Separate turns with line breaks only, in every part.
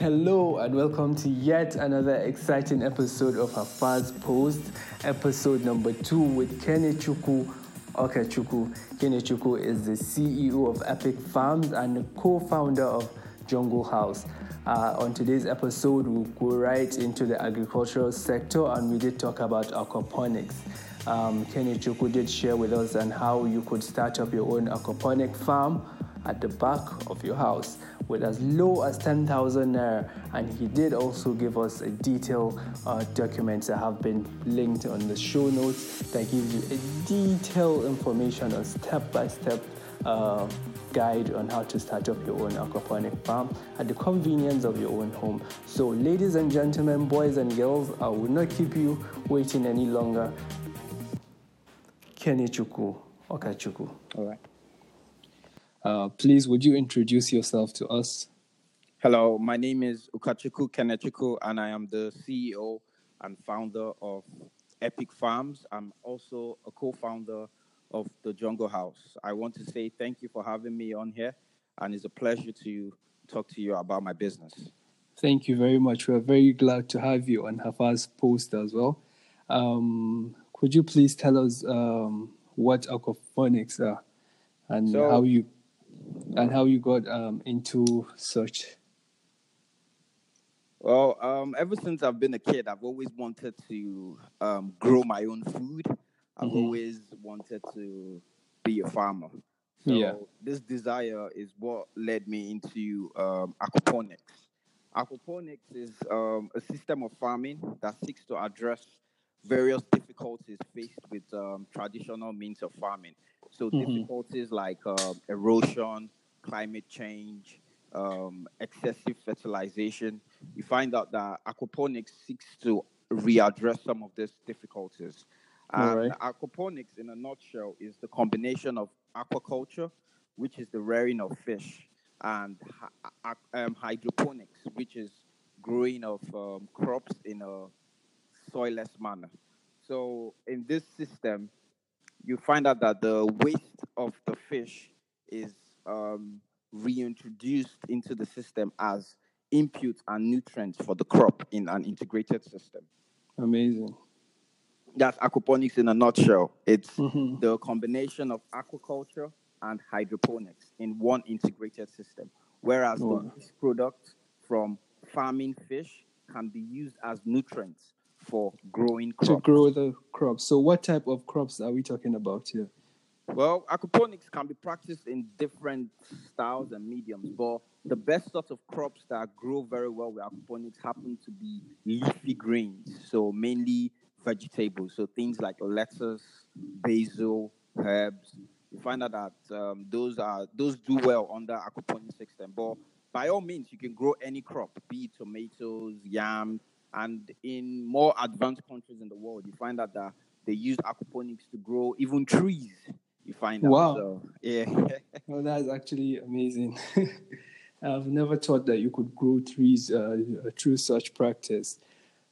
Hello and welcome to yet another exciting episode of Hafa's Post, episode number two with Kenechukwu Okechukwu. Kenechukwu is the CEO of Epic Farms and the co-founder of Jungle House. Uh, on today's episode, we'll go right into the agricultural sector and we did talk about aquaponics. Um, Kenechukwu did share with us on how you could start up your own aquaponic farm at the back of your house with as low as 10,000 naira. And he did also give us a detailed uh, documents that have been linked on the show notes that gives you a detailed information on step by step uh, guide on how to start up your own aquaponic farm at the convenience of your own home. So, ladies and gentlemen, boys and girls, I will not keep you waiting any longer. Kenechukwu Okechukwu.
All right.
Uh, please, would you introduce yourself to us?
Hello, my name is Ukachukwu Kenechukwu, and I am the CEO and founder of Epic Farms. I'm also a co-founder of the Jungle House. I want to say thank you for having me on here, and it's a pleasure to talk to you about my business.
Thank you very much. We're very glad to have you on Hafa's post as well. Um, could you please tell us um, what aquaponics are and
So-
how you and how you got um, into such?
Well, um, ever since I've been a kid, I've always wanted to um, grow my own food. I've
Mhm.
always wanted to be a farmer. So
Yeah.
this desire is what led me into um, aquaponics. Aquaponics is um, a system of farming that seeks to address various difficulties faced with um, traditional means of farming. So
Mhm.
difficulties like um, erosion, climate change, um, excessive fertilization. You find out that aquaponics seeks to readdress some of these difficulties. And
Alright.
aquaponics, in a nutshell, is the combination of aquaculture, which is the rearing of fish, and um, hydroponics, which is growing of um, crops in a soilless manner. So, in this system, you find out that the waste of the fish is um, reintroduced into the system as input and nutrients for the crop in an integrated system.
Amazing.
That's aquaponics in a nutshell. It's
Mhm.
the combination of aquaculture and hydroponics in one integrated system. Whereas
Wow.
the waste product from farming fish can be used as nutrients for growing crops.
To grow the crops. So, what type of crops are we talking about here?
Well, aquaponics can be practiced in different styles and mediums, but the best sort of crops that grow very well with aquaponics happen to be leafy greens, so mainly vegetables, so things like lettuce, basil, herbs. You find out that um, those are those do well under aquaponics system, but by all means, you can grow any crop, be it tomatoes, yam, and in more advanced countries in the world, you find out that they use aquaponics to grow even trees. You find out.
Wow.
So, yeah.
Well, that's actually amazing. I've never thought that you could grow trees uh, through such practice.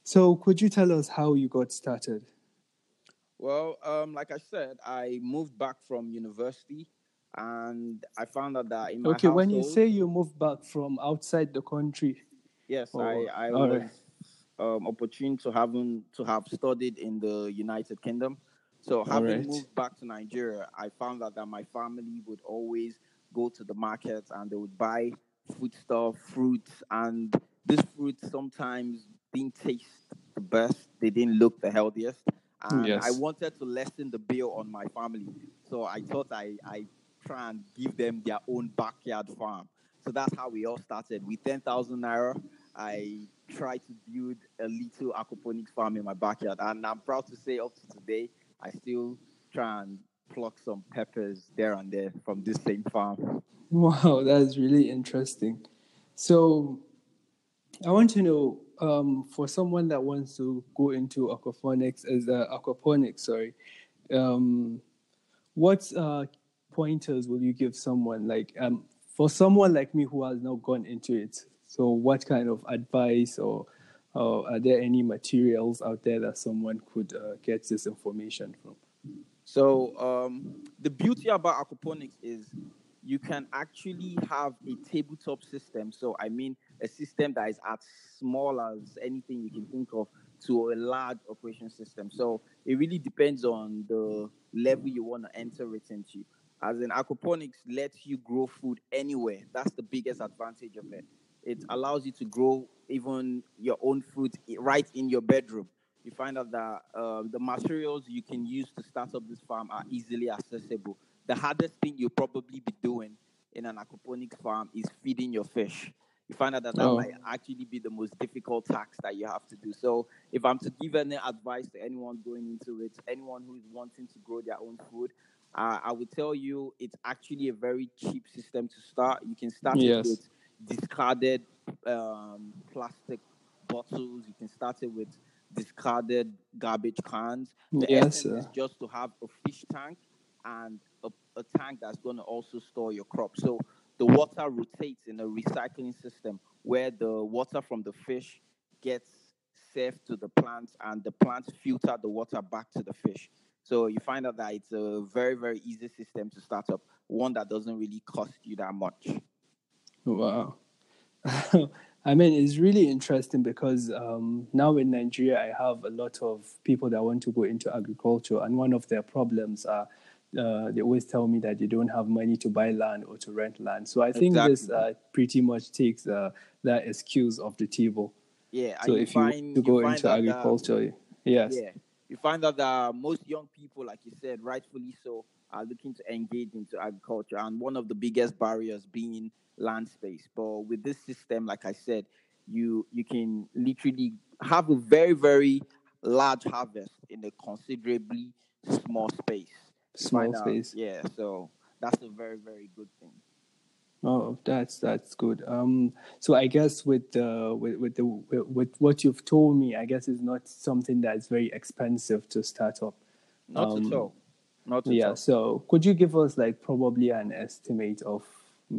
So, could you tell us how you got started?
well, um, like I said, I moved back from university, and I found out that in my
Okay, when you say you moved back from outside the country,
yes,
Oh,
I I was
right.
um, opportune to having to have studied in the United Kingdom. So having
right.
moved back to Nigeria, I found out that my family would always go to the market and they would buy foodstuff, fruits, and this fruits sometimes didn't taste the best. They didn't look the healthiest. And
Yes.
I wanted to lessen the bill on my family. So I thought I, I try and give them their own backyard farm. So that's how we all started. With 10,000 naira, I tried to build a little aquaponics farm in my backyard. And I'm proud to say, up to today, I still try and pluck some peppers there and there from this same farm.
wow, that's really interesting. So, I want to know um, for someone that wants to go into aquaponics as a aquaponics, sorry, um, what uh, pointers will you give someone like um, for someone like me who has now gone into it? So, what kind of advice or or are there any materials out there that someone could uh, get this information from?
So um, the beauty about aquaponics is you can actually have a tabletop system. So I mean, a system that is as small as anything you can think of to a large operation system. So it really depends on the level you want to enter it into. As in aquaponics lets you grow food anywhere. That's the biggest advantage of it. It allows you to grow even your own food right in your bedroom. You find out that uh, the materials you can use to start up this farm are easily accessible. The hardest thing you'll probably be doing in an aquaponics farm is feeding your fish. You find out that that oh. might actually be the most difficult task that you have to do. So, if I'm to give any advice to anyone going into it, anyone who is wanting to grow their own food, uh, I would tell you it's actually a very cheap system to start. You can start yes. it with discarded um, plastic bottles. You can start it with discarded garbage cans. The yes, essence is just to have a fish tank and a, a tank that's going to also store your crop. So the water rotates in a recycling system where the water from the fish gets served to the plants and the plants filter the water back to the fish. So you find out that it's a very, very easy system to start up, one that doesn't really cost you that much.
Wow. I mean, it's really interesting because um, now in Nigeria, I have a lot of people that want to go into agriculture, and one of their problems are uh, they always tell me that they don't have money to buy land or to rent land. So I think exactly. this uh, pretty much takes uh, that excuse off the table.
Yeah.
So if you,
find,
you, go into agriculture,
that,
yes.
Yeah. You find that uh, most young people, like you said, rightfully so, are looking to engage into agriculture, and one of the biggest barriers being land space. But with this system, like I said, you you can literally have a very very large harvest in a considerably small space.
Small space.
Out, yeah, so that's a very very good thing.
Oh, that's that's good. Um, so I guess with the with with the with, with what you've told me, I guess it's not something that's very expensive to start up.
Not um, at all. Not at all.
yeah.
All.
So could you give us like probably an estimate of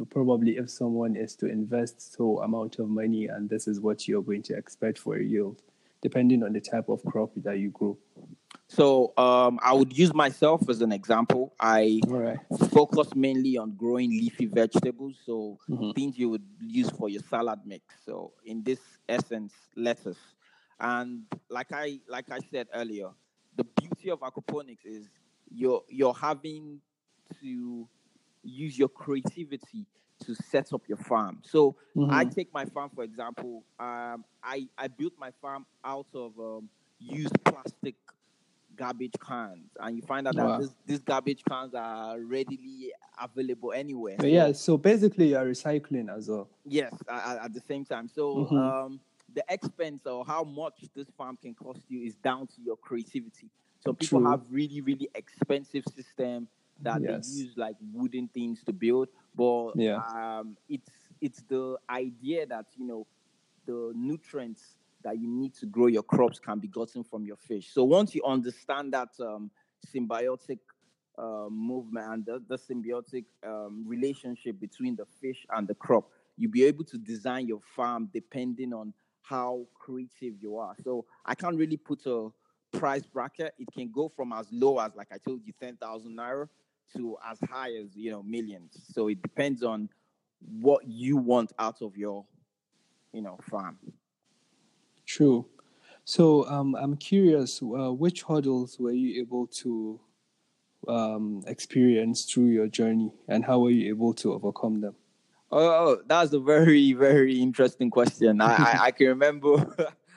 probably if someone is to invest so amount of money and this is what you're going to expect for a yield, depending on the type of crop that you grow?
So um, I would use myself as an example. I
right.
focus mainly on growing leafy vegetables, so mm-hmm. things you would use for your salad mix. So in this essence, lettuce. And like I like I said earlier, the beauty of aquaponics is you're you're having to use your creativity to set up your farm. So mm-hmm. I take my farm for example. Um, I I built my farm out of um, used plastic garbage cans, and you find out wow. that this, these garbage cans are readily available anywhere.
So, yeah, so basically you're recycling as well.
Yes, at, at the same time. So mm-hmm. um, the expense or how much this farm can cost you is down to your creativity. So people True. have really, really expensive system that yes. they use like wooden things to build, but
yeah.
um, it's it's the idea that you know the nutrients that you need to grow your crops can be gotten from your fish. So once you understand that um, symbiotic uh, movement and the, the symbiotic um, relationship between the fish and the crop, you'll be able to design your farm depending on how creative you are. So I can't really put a price bracket. It can go from as low as, like I told you, 10,000 naira to as high as, you know, millions. So it depends on what you want out of your, you know, farm.
True. So um, I'm curious, uh, which hurdles were you able to um, experience through your journey, and how were you able to overcome them?
Oh, that's a very, very interesting question. I, I, I, can remember,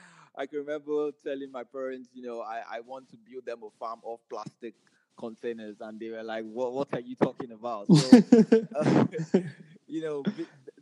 I can remember telling my parents, you know, I, I want to build them a farm of plastic containers, and they were like, "What, what are you talking about?" So, uh, you know,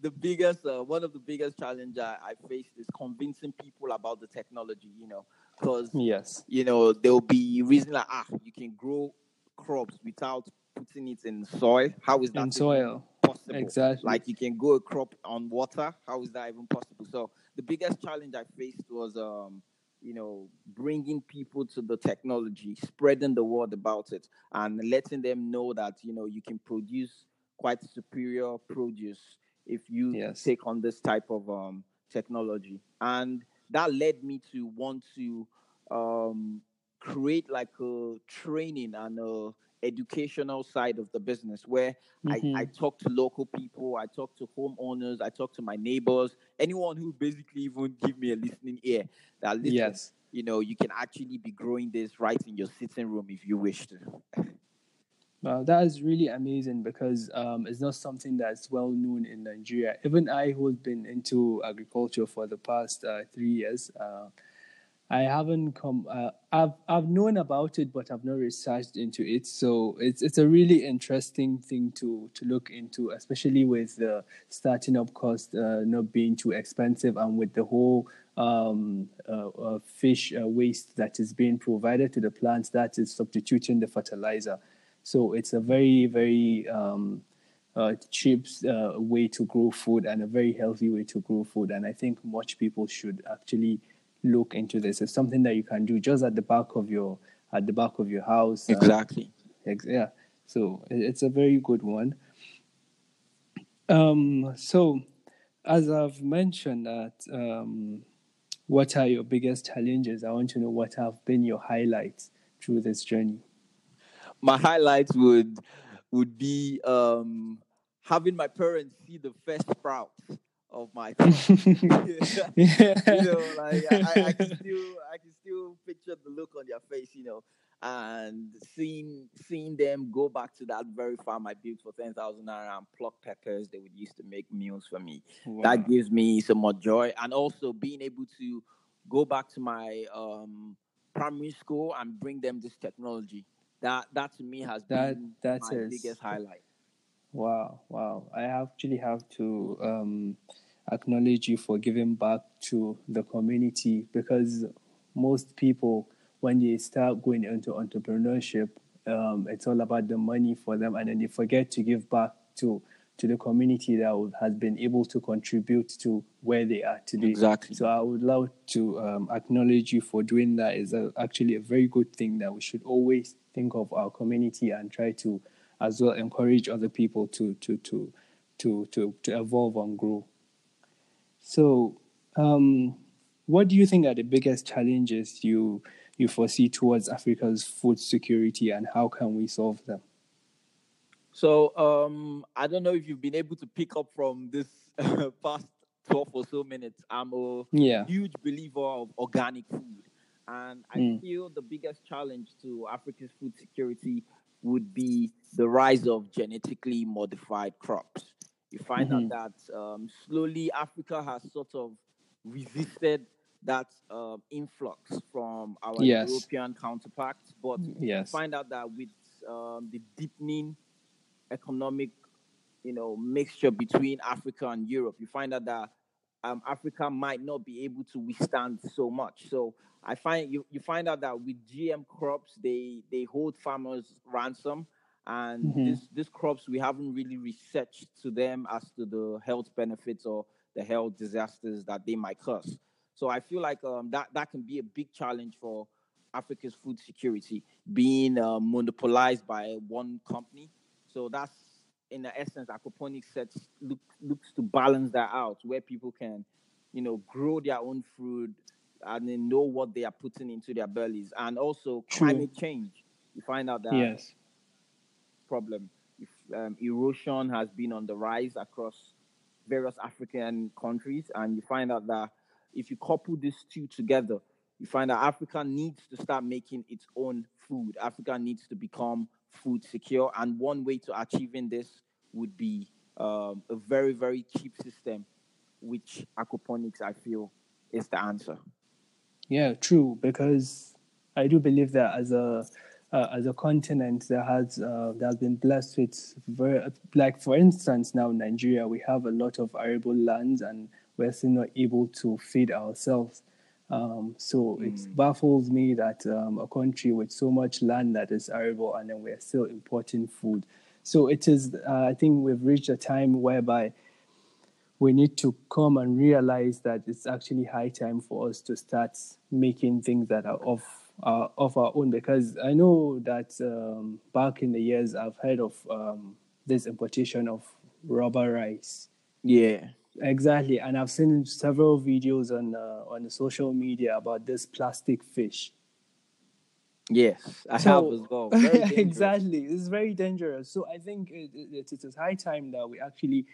the biggest, uh, one of the biggest challenge I, I faced is convincing people about the technology. You know, because
yes,
you know there will be reason like ah, you can grow crops without putting it in soil. How is that
in soil
possible?
Exactly.
Like you can grow a crop on water. How is that even possible? So the biggest challenge I faced was um, you know, bringing people to the technology, spreading the word about it, and letting them know that you know you can produce quite superior produce if you yes. take on this type of um, technology. And that led me to want to um, create like a training and a educational side of the business where
Mhm.
I, I talk to local people, I talk to homeowners, I talk to my neighbors, anyone who basically even give me a listening ear that listen,
Yes.
you know, you can actually be growing this right in your sitting room if you wish to.
Wow, that is really amazing because um, it's not something that's well known in Nigeria. Even I, who's been into agriculture for the past uh, three years, uh, I haven't come. Uh, I've I've known about it, but I've not researched into it. So it's it's a really interesting thing to to look into, especially with the starting up cost uh, not being too expensive, and with the whole um, uh, uh, fish uh, waste that is being provided to the plants that is substituting the fertilizer. So it's a very, very um, uh, cheap uh, way to grow food and a very healthy way to grow food. And I think much people should actually look into this. It's something that you can do just at the back of your at the back of your house. uh,
Exactly.
Ex- yeah. So it's a very good one. Um, so, as I've mentioned, that um, what are your biggest challenges? I want to know what have been your highlights through this journey.
My highlights would would be um, having my parents see the first sprouts of my crop.
yeah.
you know, like I, I- I can still I can still picture the look on their face, you know, and seeing seeing them go back to that very farm I built for ten thousand naira and pluck peppers they would use to make meals for me.
Wow.
That gives me some more joy, and also being able to go back to my um, primary school and bring them this technology. That that to me has
That-
been
that
my biggest highlight.
Wow, wow. I actually have to um, acknowledge you for giving back to the community because most people, when they start going into entrepreneurship, um, it's all about the money for them and then they forget to give back to to the community that has been able to contribute to where they are today.
Exactly.
So I would love to um, acknowledge you for doing that. Is a, actually a very good thing that we should always think of our community and try to, as well, encourage other people to to to to to, to evolve and grow. So, um, what do you think are the biggest challenges you you foresee towards Africa's food security, and how can we solve them?
So um, I don't know if you've been able to pick up from this past twelve or so minutes. I'm a
Yeah.
huge believer of organic food, and I
Mm.
feel the biggest challenge to Africa's food security would be the rise of genetically modified crops. You find
Mhm.
out that um, slowly Africa has sort of resisted that um, influx from our
Yes.
European counterparts, but
Yes.
find out that with um, the deepening economic, you know, mixture between Africa and Europe, you find out that um, Africa might not be able to withstand so much. So I find you, you find out that with GM crops, they they hold farmers ransom, and
Mhm.
this this crops we haven't really researched to them as to the health benefits or the health disasters that they might cause. So I feel like um, that that can be a big challenge for Africa's food security being uh, monopolized by one company. So that's in the essence, aquaponics sets look, looks to balance that out, where people can, you know, grow their own food and then know what they are putting into their bellies, and also
True.
climate change. You find out that
Yes.
problem. If, um, erosion has been on the rise across various African countries, and you find out that if you couple these two together, you find that Africa needs to start making its own food. Africa needs to become food secure, and one way to achieving this would be um, a very, very cheap system, which aquaponics, I feel, is the answer.
Yeah, true. Because I do believe that as a uh, as a continent that has uh, that has been blessed with very like for instance now Nigeria we have a lot of arable lands and we're still not able to feed ourselves. Um, so it baffles me that um, a country with so much land that is arable and then we're still importing food. So it is. Uh, I think we've reached a time whereby we need to come and realize that it's actually high time for us to start making things that are of uh, of our own. Because I know that um, back in the years, I've heard of um, this importation of rubber rice.
Yeah.
Exactly, and I've seen several videos on uh, on the social media about this plastic fish.
Yes, I so, have as well.
exactly, it's very dangerous. So I think it, it, it is high time that we actually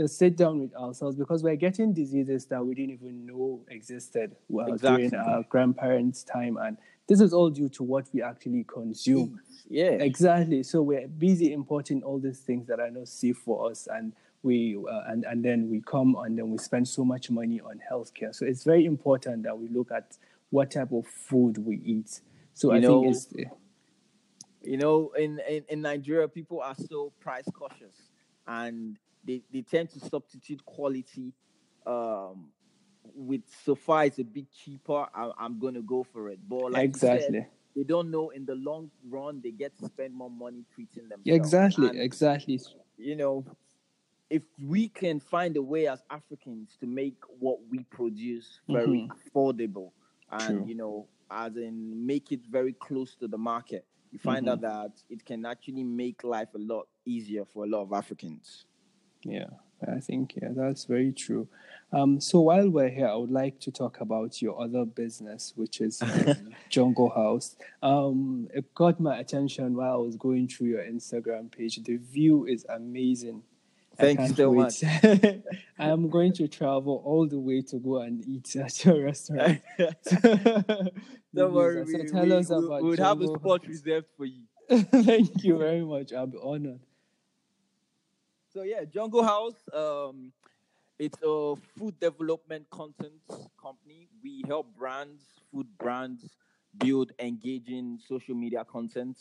uh, sit down with ourselves because we're getting diseases that we didn't even know existed well, exactly. during our grandparents' time, and this is all due to what we actually consume.
Yeah,
exactly. So we're busy importing all these things that are not safe for us, and we uh, and and then we come and then we spend so much money on healthcare. So it's very important that we look at what type of food we eat. So you I know, think it's.
You know, in, in, in Nigeria, people are still price cautious, and they, they tend to substitute quality um, with so far it's a bit cheaper. I, am gonna go for it. But like exactly. Said, they don't know in the long run they get to spend more money treating them.
Exactly, and, exactly.
You know, if we can find a way as Africans to make what we produce very mm-hmm. affordable and True. you know, as in make it very close to the market, you find mm-hmm. out that it can actually make life a lot easier for a lot of Africans.
Yeah, I think yeah, that's very true. Um, so while we're here, I would like to talk about your other business, which is um, Jungle House. Um, it got my attention while I was going through your Instagram page. The view is amazing.
Thank you so wait. much.
I am going to travel all the way to go and eat at your restaurant.
Don't worry, we, tell we, us about. We would have a spot reserved for you.
Thank you very much. I'll be honored.
So yeah, Jungle House. Um, it's a food development content company. We help brands, food brands, build engaging social media content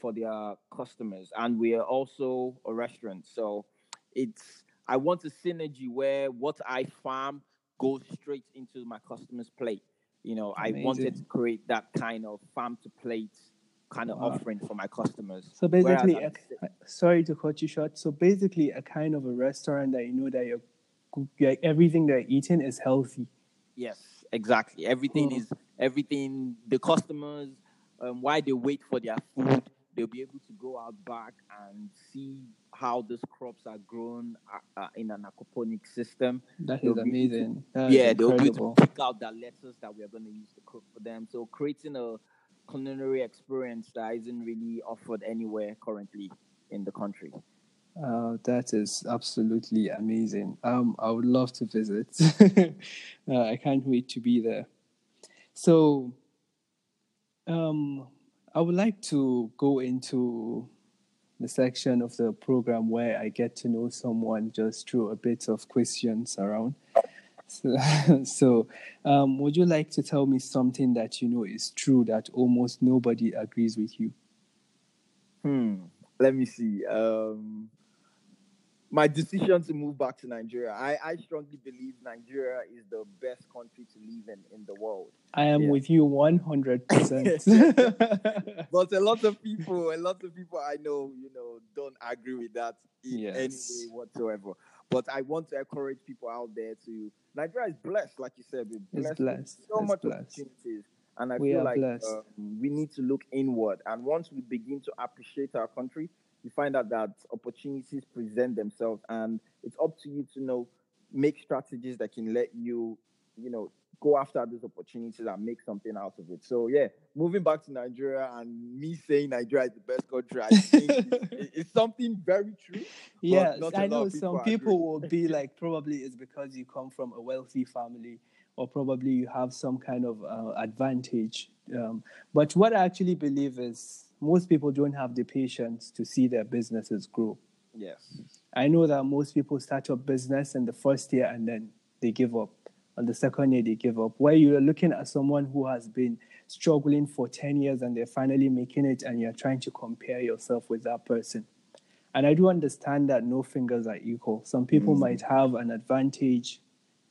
for their customers, and we are also a restaurant. So it's I want a synergy where what I farm goes straight into my customer's plate. You know, Amazing. I wanted to create that kind of farm to plate kind of wow. offering for my customers.
So basically, a, sorry to cut you short. So basically, a kind of a restaurant that you know that you're, you're everything they're eating is healthy.
Yes, exactly. Everything is everything. The customers, um, why they wait for their food, they'll be able to go out back and see how these crops are grown uh, uh, in an aquaponic system.
That is amazing.
To, yeah, they'll be able to pick out the lettuce that we're going to use to cook for them. So creating a culinary experience that isn't really offered anywhere currently in the country.
Uh, that is absolutely amazing. Um, I would love to visit. uh, I can't wait to be there. So, um, I would like to go into the section of the program where I get to know someone just through a bit of questions around. So, so um, would you like to tell me something that you know is true that almost nobody agrees with you?
Hmm. Let me see. Um, my decision to move back to Nigeria. I, I strongly believe Nigeria is the best country to live in in the world.
I am yeah. with you 100%.
but a lot of people, a lot of people I know, you know, don't agree with that in yes. any way whatsoever. But I want to encourage people out there to Nigeria is blessed, like you said, blessed.
It's blessed.
So
it's
much
blessed.
opportunities. And I we feel like um, we need to look inward. And once we begin to appreciate our country, you find out that opportunities present themselves and it's up to you to know make strategies that can let you you know go after those opportunities and make something out of it. So yeah moving back to nigeria and me saying nigeria is the best country i think it's, it's, something very true
yes i know people some people will be like probably it's because you come from a wealthy family or probably you have some kind of uh, advantage um, but what i actually believe is most people don't have the patience to see their businesses grow.
Yes.
I know that most people start up business in the first year and then they give up. On the second year, they give up. Where you're looking at someone who has been struggling for 10 years and they're finally making it, and you're trying to compare yourself with that person. And I do understand that no fingers are equal. Some people mm. might have an advantage,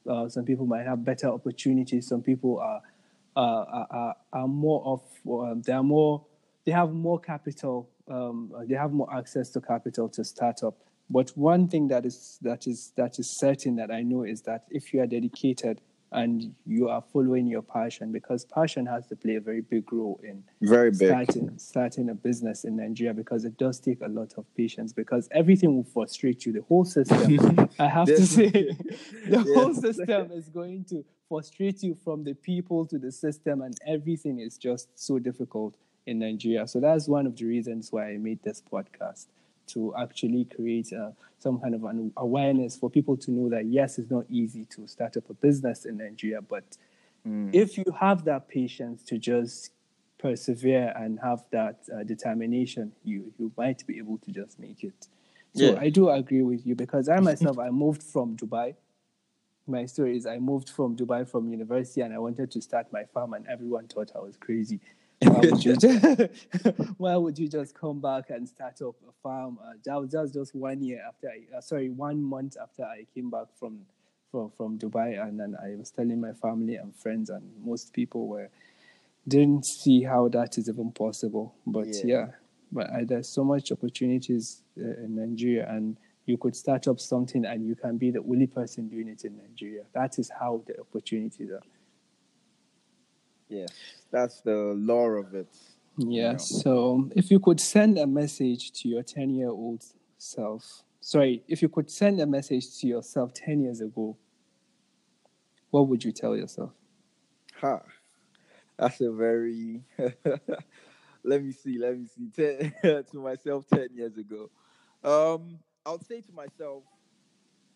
uh, some people might have better opportunities, some people are, uh, are, are, more of, um, they are more they have more capital, um, they have more access to capital to start up. But one thing that is that is that is certain that I know is that if you are dedicated and you are following your passion, because passion has to play a very big role in
very big
starting starting a business in Nigeria because it does take a lot of patience because everything will frustrate you. The whole system, I have to say, the yes. whole system is going to frustrate you from the people to the system, and everything is just so difficult in Nigeria. So that's one of the reasons why I made this podcast to actually create uh, some kind of an awareness for people to know that yes, it's not easy to start up a business in Nigeria, but mm. if you have that patience to just persevere and have that uh, determination, you you might be able to just make it. So yeah. I do agree with you because I myself I moved from Dubai. My story is I moved from Dubai from university and I wanted to start my farm and everyone thought I was crazy. Why would you just, why would you just come back and start up a farm? Uh, that, was, was just one year after I, uh, sorry, one month after I came back from, from, from Dubai. And then I was telling my family and friends, and most people were, didn't see how that is even possible. But yeah, yeah but I, there's so much opportunities uh, in Nigeria, and you could start up something and you can be the only person doing it in Nigeria. That is how the opportunities are.
Yes, that's the law of it.
Yeah. You know. So if you could send a message to your 10 year old self, sorry, if you could send a message to yourself 10 years ago, what would you tell yourself?
Ha. Huh. That's a very, let me see, let me see, ten, to myself 10 years ago. Um, I'll say to myself,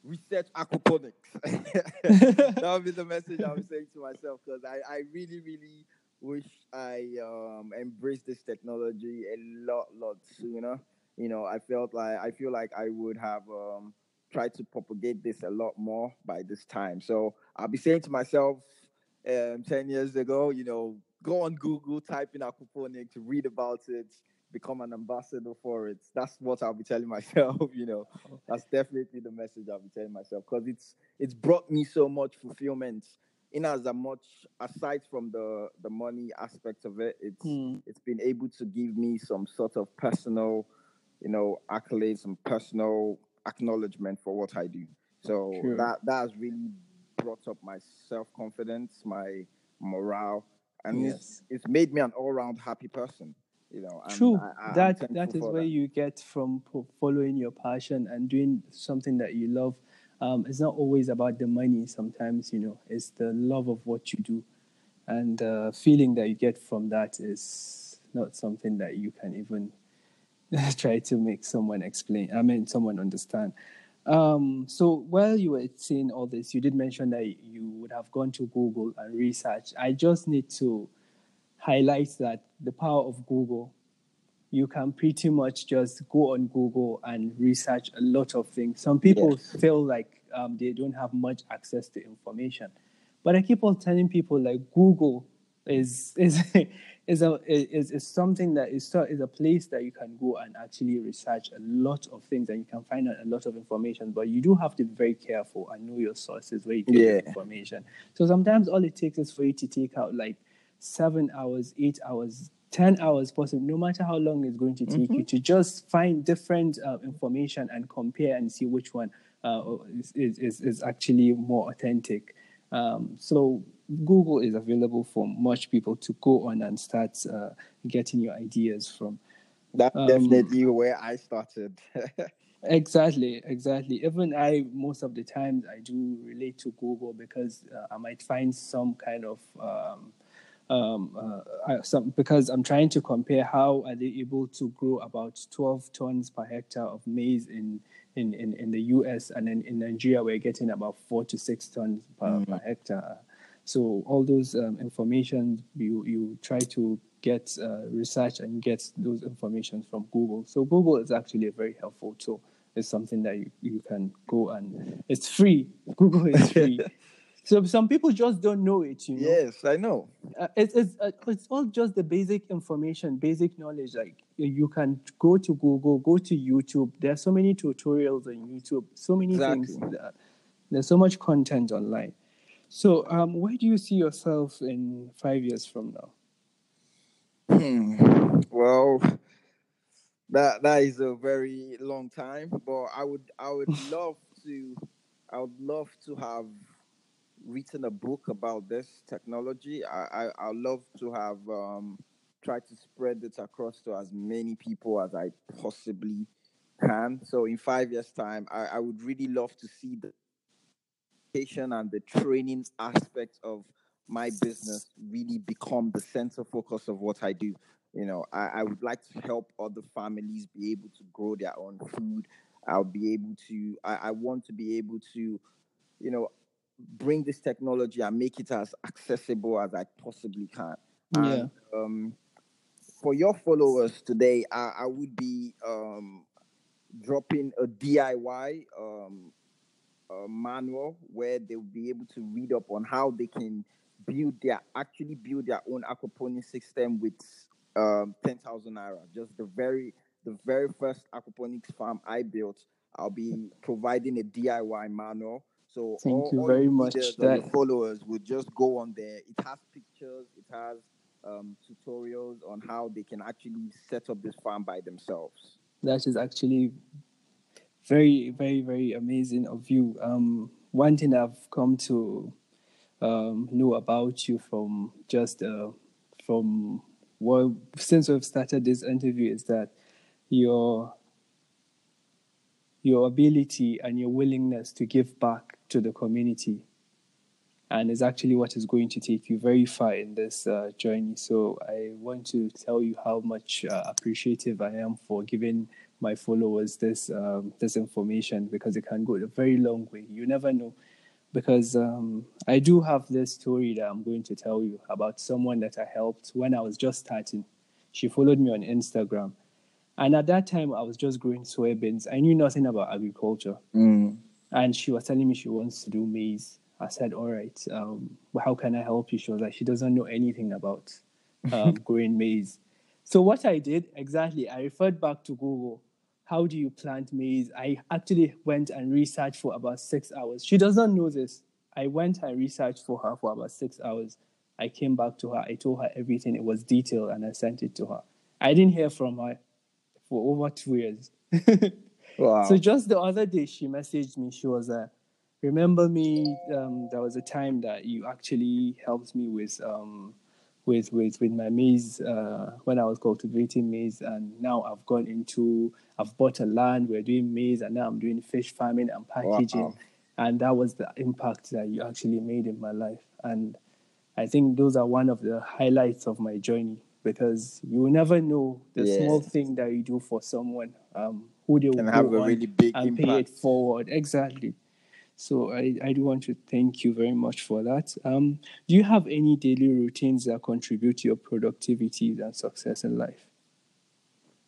research aquaponics. that would be the message I was saying to myself because I, I really, really wish I um, embraced this technology a lot, lot sooner. You know, I felt like I feel like I would have um, tried to propagate this a lot more by this time. So I'll be saying to myself, um, ten years ago, you know, go on Google, type in aquaponics, read about it, become an ambassador for it. That's what I'll be telling myself. You know, that's definitely the message I'll be telling myself because it's it's brought me so much fulfillment. In as much aside from the the money aspect of it, it's mm. it's been able to give me some sort of personal, you know, accolades and personal acknowledgement for what I do. So True. that that has really brought up my self confidence, my morale, and yes. it's, it's made me an all round happy person you know
true. I, I, that that is where that. you get from following your passion and doing something that you love. Um, it's not always about the money sometimes you know. It's the love of what you do. And the uh, feeling that you get from that is not something that you can even try to make someone explain i mean someone understand. Um, so while you were saying all this you did mention that you would have gone to google and research. I just need to highlights that the power of Google. You can pretty much just go on Google and research a lot of things. Some people feel like um, they don't have much access to information, but I keep on telling people like Google is is is a is, is something that is is a place that you can go and actually research a lot of things and you can find out a lot of information. But you do have to be very careful and know your sources where you get yeah. information. So sometimes all it takes is for you to take out like seven hours, eight hours, 10 hours possible, no matter how long it's going to take mm-hmm. you to just find different uh, information and compare and see which one uh, is, is, is actually more authentic. Um, so Google is available for much people to go on and start uh, getting your ideas from.
That's um, definitely where I started.
exactly, exactly. Even I, most of the times, I do relate to Google because uh, I might find some kind of um, um, uh, some, because I'm trying to compare how are they able to grow about 12 tons per hectare of maize in, in, in, in the US and then in Nigeria we're getting about four to six tons per, mm-hmm. per hectare. So all those um, information you you try to get uh, research and get those information from Google. So Google is actually a very helpful tool. It's something that you, you can go and it's free. Google is free. So some people just don't know it. You know?
Yes, I know.
Uh, it's it's uh, it's all just the basic information, basic knowledge. Like you can go to Google, go to YouTube. There are so many tutorials on YouTube. So many exactly. things. That, there's so much content online. So, um, where do you see yourself in five years from now?
Hmm. Well, that that is a very long time, but I would I would love to I would love to have written a book about this technology. I, I I love to have um, tried to spread it across to as many people as I possibly can. So in five years' time, I, I would really love to see the education and the training aspect of my business really become the center focus of what I do. You know, I, I would like to help other families be able to grow their own food. I'll be able to, I, I want to be able to, you know, bring this technology and make it as accessible as I possibly can.
Yeah.
And, um, for your followers today, I, I would be um, dropping a DIY um, uh, manual where they'll be able to read up on how they can build their actually build their own aquaponics system with um, 10,000 naira. Just the very the very first aquaponics farm I built, I'll be providing a DIY manual. So
Thank
all,
you very much. That-
followers would just go on there. It has pictures. It has um, tutorials on how they can actually set up this farm by themselves.
that is actually very very very amazing of you um one thing i've come to um know about you from just uh from well since we've started this interview is that your your ability and your willingness to give back to the community and is actually what is going to take you very far in this uh, journey. So I want to tell you how much uh, appreciative I am for giving my followers this um, this information because it can go a very long way. You never know. Because um, I do have this story that I'm going to tell you about someone that I helped when I was just starting. She followed me on Instagram. And at that time, I was just growing soybeans. I knew nothing about agriculture and she was telling me she wants to do maize. I said, "All right, um, well, how can I help you?" She was like, "She doesn't know anything about um, growing maize." So what I did exactly, I referred back to Google. How do you plant maize? I actually went and researched for about six hours. She does not know this. I went and researched for her for about six hours. I came back to her. I told her everything. It was detailed, and I sent it to her. I didn't hear from her for over two years.
Wow.
So just the other day, she messaged me. She was uh, remember me? Um, there was a time that you actually helped me with um, with with with my maize uh, when I was cultivating maize, and now I've gone into I've bought a land. We're doing maize, and now I'm doing fish farming and packaging.
Wow.
And that was the impact that you actually made in my life. And I think those are one of the highlights of my journey because you never know the
Yeah.
small thing that you do for someone um, who they
Can have a
on
really big
and pay it
impact.
forward. Exactly. So I, I do want to thank you very much for that. Um, do you have any daily routines that contribute to your productivity and success in life?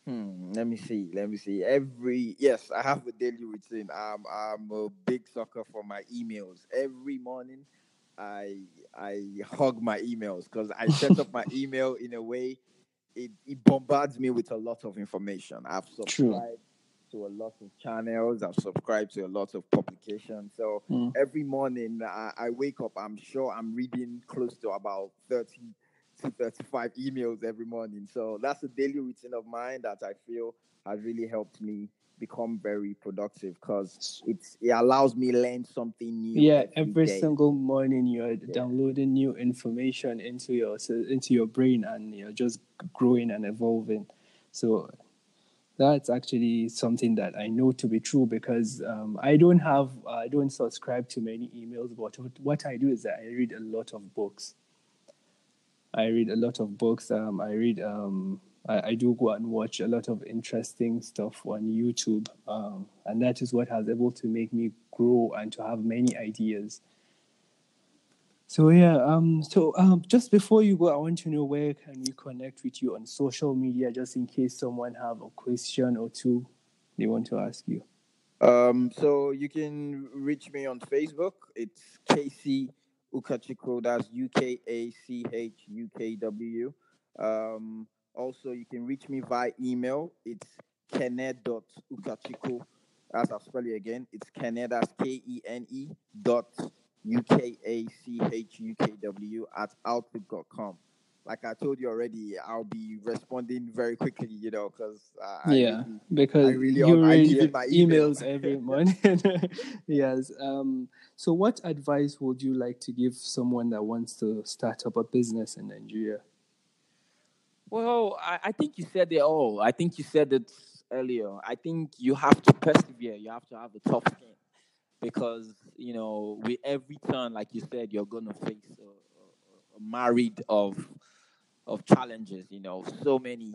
Hmm, let me see. Let me see. Every yes, I have a daily routine. I'm I'm a big sucker for my emails. Every morning, I I hug my emails because I set up my email in a way it, it bombards me with a lot of information. I've
True.
To a lot of channels. I've subscribed to a lot of publications. So
Mm.
every morning I, I wake up, I'm sure I'm reading close to about 30 to 35 emails every morning. So that's a daily routine of mine that I feel has really helped me become very productive because it's it allows me learn something new.
Yeah, every
day.
single morning you're downloading new information into your into your brain and you're just growing and evolving. So that's actually something that I know to be true because um, I don't have I don't subscribe to many emails, but what I do is that I read a lot of books. I read a lot of books. Um, I read. Um, I, I do go and watch a lot of interesting stuff on YouTube, um, and that is what has able to make me grow and to have many ideas. So yeah. Um. So um. Just before you go, I want to know where can we connect with you on social media, just in case someone have a question or two they want to ask you.
Um, so you can reach me on Facebook. It's KC Ukachukwu. That's U K A C H U K W. Um, also, you can reach me via email. It's kene.ukachukwu. As I'll spell it again, it's kene, that's K E N E dot U K A C H U K W at outlook.com. Like I told you already, I'll be responding very quickly, you know, because uh,
yeah,
really-
because
I really
you
on-
read
live in my email.
emails every morning. yes. Um. So, what advice would you like to give someone that wants to start up a business in Nigeria?
Well, I, I think you said it all. I think you said it earlier. I think you have to persevere. You have to have a tough skin because you know with every turn, like you said, you're gonna face a, a, married of of challenges. You know, so many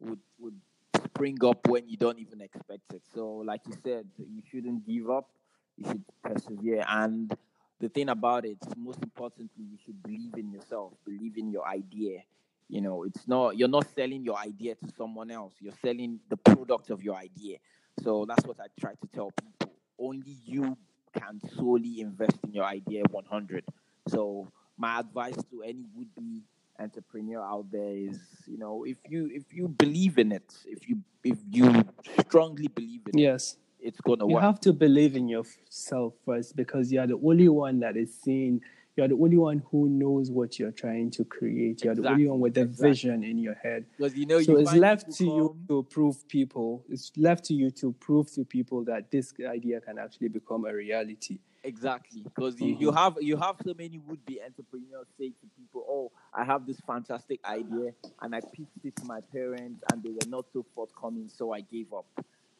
would would spring up when you don't even expect it. So, like you said, you shouldn't give up. You should persevere. And the thing about it, most importantly, you should believe in yourself, believe in your idea. You know, it's not you're not selling your idea to someone else. You're selling the product of your idea. So that's what I try to tell people. Only you can solely invest in your idea 100. So my advice to any would-be entrepreneur out there is, you know, if you if you believe in it, if you if you strongly believe in
yes.
it, it's gonna
You
work.
You have to believe in yourself first because you are the only one that is seeing. You are the only one who knows what you're trying to create. You are the only one with the
exactly.
vision in your head.
because you know
so
you
it's left to
people
you to prove people. It's left to you to prove to people that this idea can actually become a reality.
Exactly, because you, you mm-hmm. have you have so many would be entrepreneurs say to people, "Oh, I have this fantastic idea, and I pitched it to my parents, and they were not so forthcoming, so I gave up."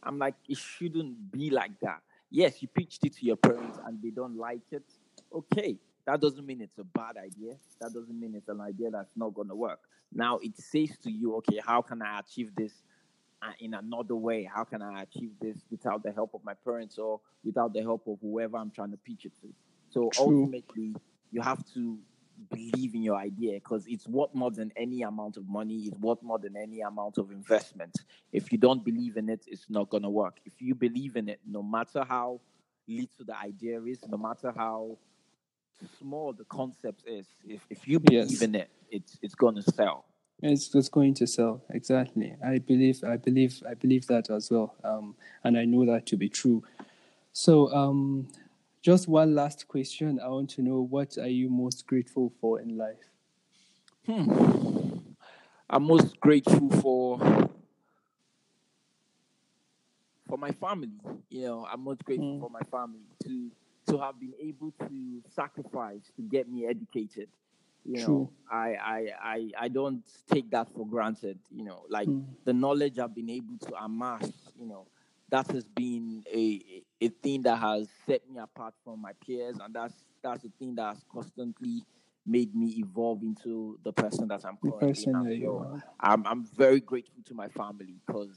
I'm like, it shouldn't be like that. Yes, you pitched it to your parents, and they don't like it. Okay, that doesn't mean it's a bad idea. That doesn't mean it's an idea that's not gonna work. Now it says to you, okay, how can I achieve this uh, in another way? How can I achieve this without the help of my parents or without the help of whoever I'm trying to pitch it to? So
True.
ultimately, you have to believe in your idea because it's worth more than any amount of money. It's worth more than any amount of investment. If you don't believe in it, it's not gonna work. If you believe in it, no matter how little the idea is, no matter how small the concept is, if, if you believe
Yes.
in it, it's it's gonna sell.
It's, it's going to sell exactly. I believe. I believe. I believe that as well. Um, and I know that to be true. So, um, just one last question. I want to know what are you most grateful for in life?
Hmm. I'm most grateful for for my family. You know, I'm most grateful
Mm.
for my family to to have been able to sacrifice to get me educated. You know, I, I I I don't take that for granted. You know, like
Mm.
the knowledge I've been able to amass. You know, that has been a a thing that has set me apart from my peers, and that's that's the thing that has constantly made me evolve into the person that I'm currently.
The
person
that you are.
I'm I'm very grateful to my family because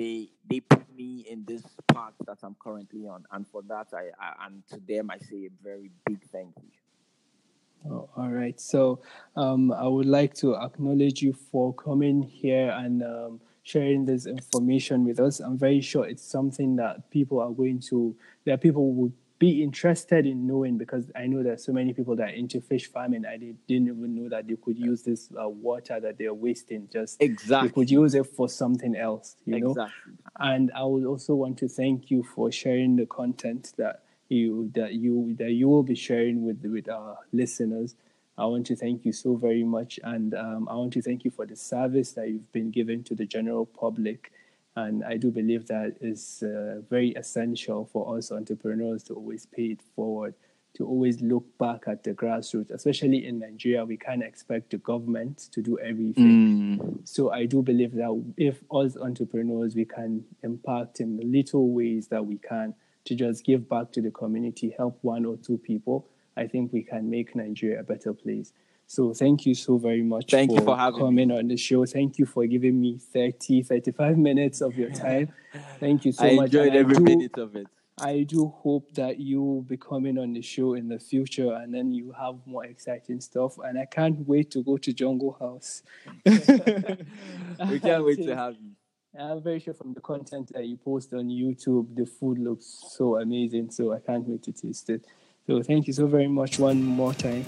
they they put me in this path that I'm currently on, and for that I, I and to them I say a very big thank you.
Oh, all right. So, um, I would like to acknowledge you for coming here and um, sharing this information with us. I'm very sure it's something that people are going to, that people would be interested in knowing because I know there's so many people that are into fish farming and they didn't even know that they could use this uh, water that they're wasting. Just they
Exactly.
could use it for something else, you know.
Exactly.
And I would also want to thank you for sharing the content that you that you that you will be sharing with with our listeners. I want to thank you so very much, and um, I want to thank you for the service that you've been giving to the general public. And I do believe that is uh, very essential for us entrepreneurs to always pay it forward, to always look back at the grassroots, especially in Nigeria. We can't expect the government to do everything.
Mm.
So I do believe that if us entrepreneurs we can impact in the little ways that we can to just give back to the community, help one or two people, I think we can make Nigeria a better place. So thank you so very much
Thank you
for,
for having
coming on the show. Thank you for giving me 30, 35 minutes of your time. Thank you so
I
much.
enjoyed
I
every
do-
minute of it.
I do hope that you will be coming on the show in the future and then you have more exciting stuff. And I can't wait to go to Jungle House.
We can't wait to have you.
I'm very sure from the content that you post on YouTube, the food looks so amazing. So I can't wait to taste it. So thank you so very much one more time.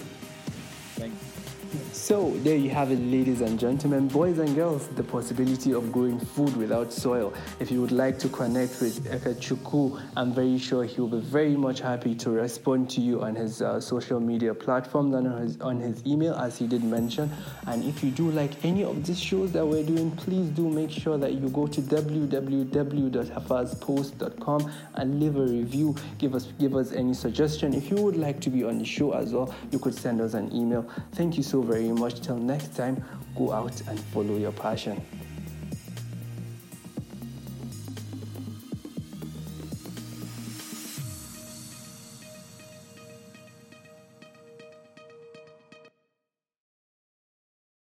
Thank you.
So there you have it, ladies and gentlemen, boys and girls, the possibility of growing food without soil. If you would like to connect with Ukachukwu, I'm very sure he'll be very much happy to respond to you on his uh, social media platforms and on his, on his email, as he did mention. And if you do like any of these shows that we're doing, please do make sure that you go to www.hafazpost.com and leave a review. Give us give us any suggestion. If you would like to be on the show as well, you could send us an email. Thank you so very much. Till next time, go out and follow your passion.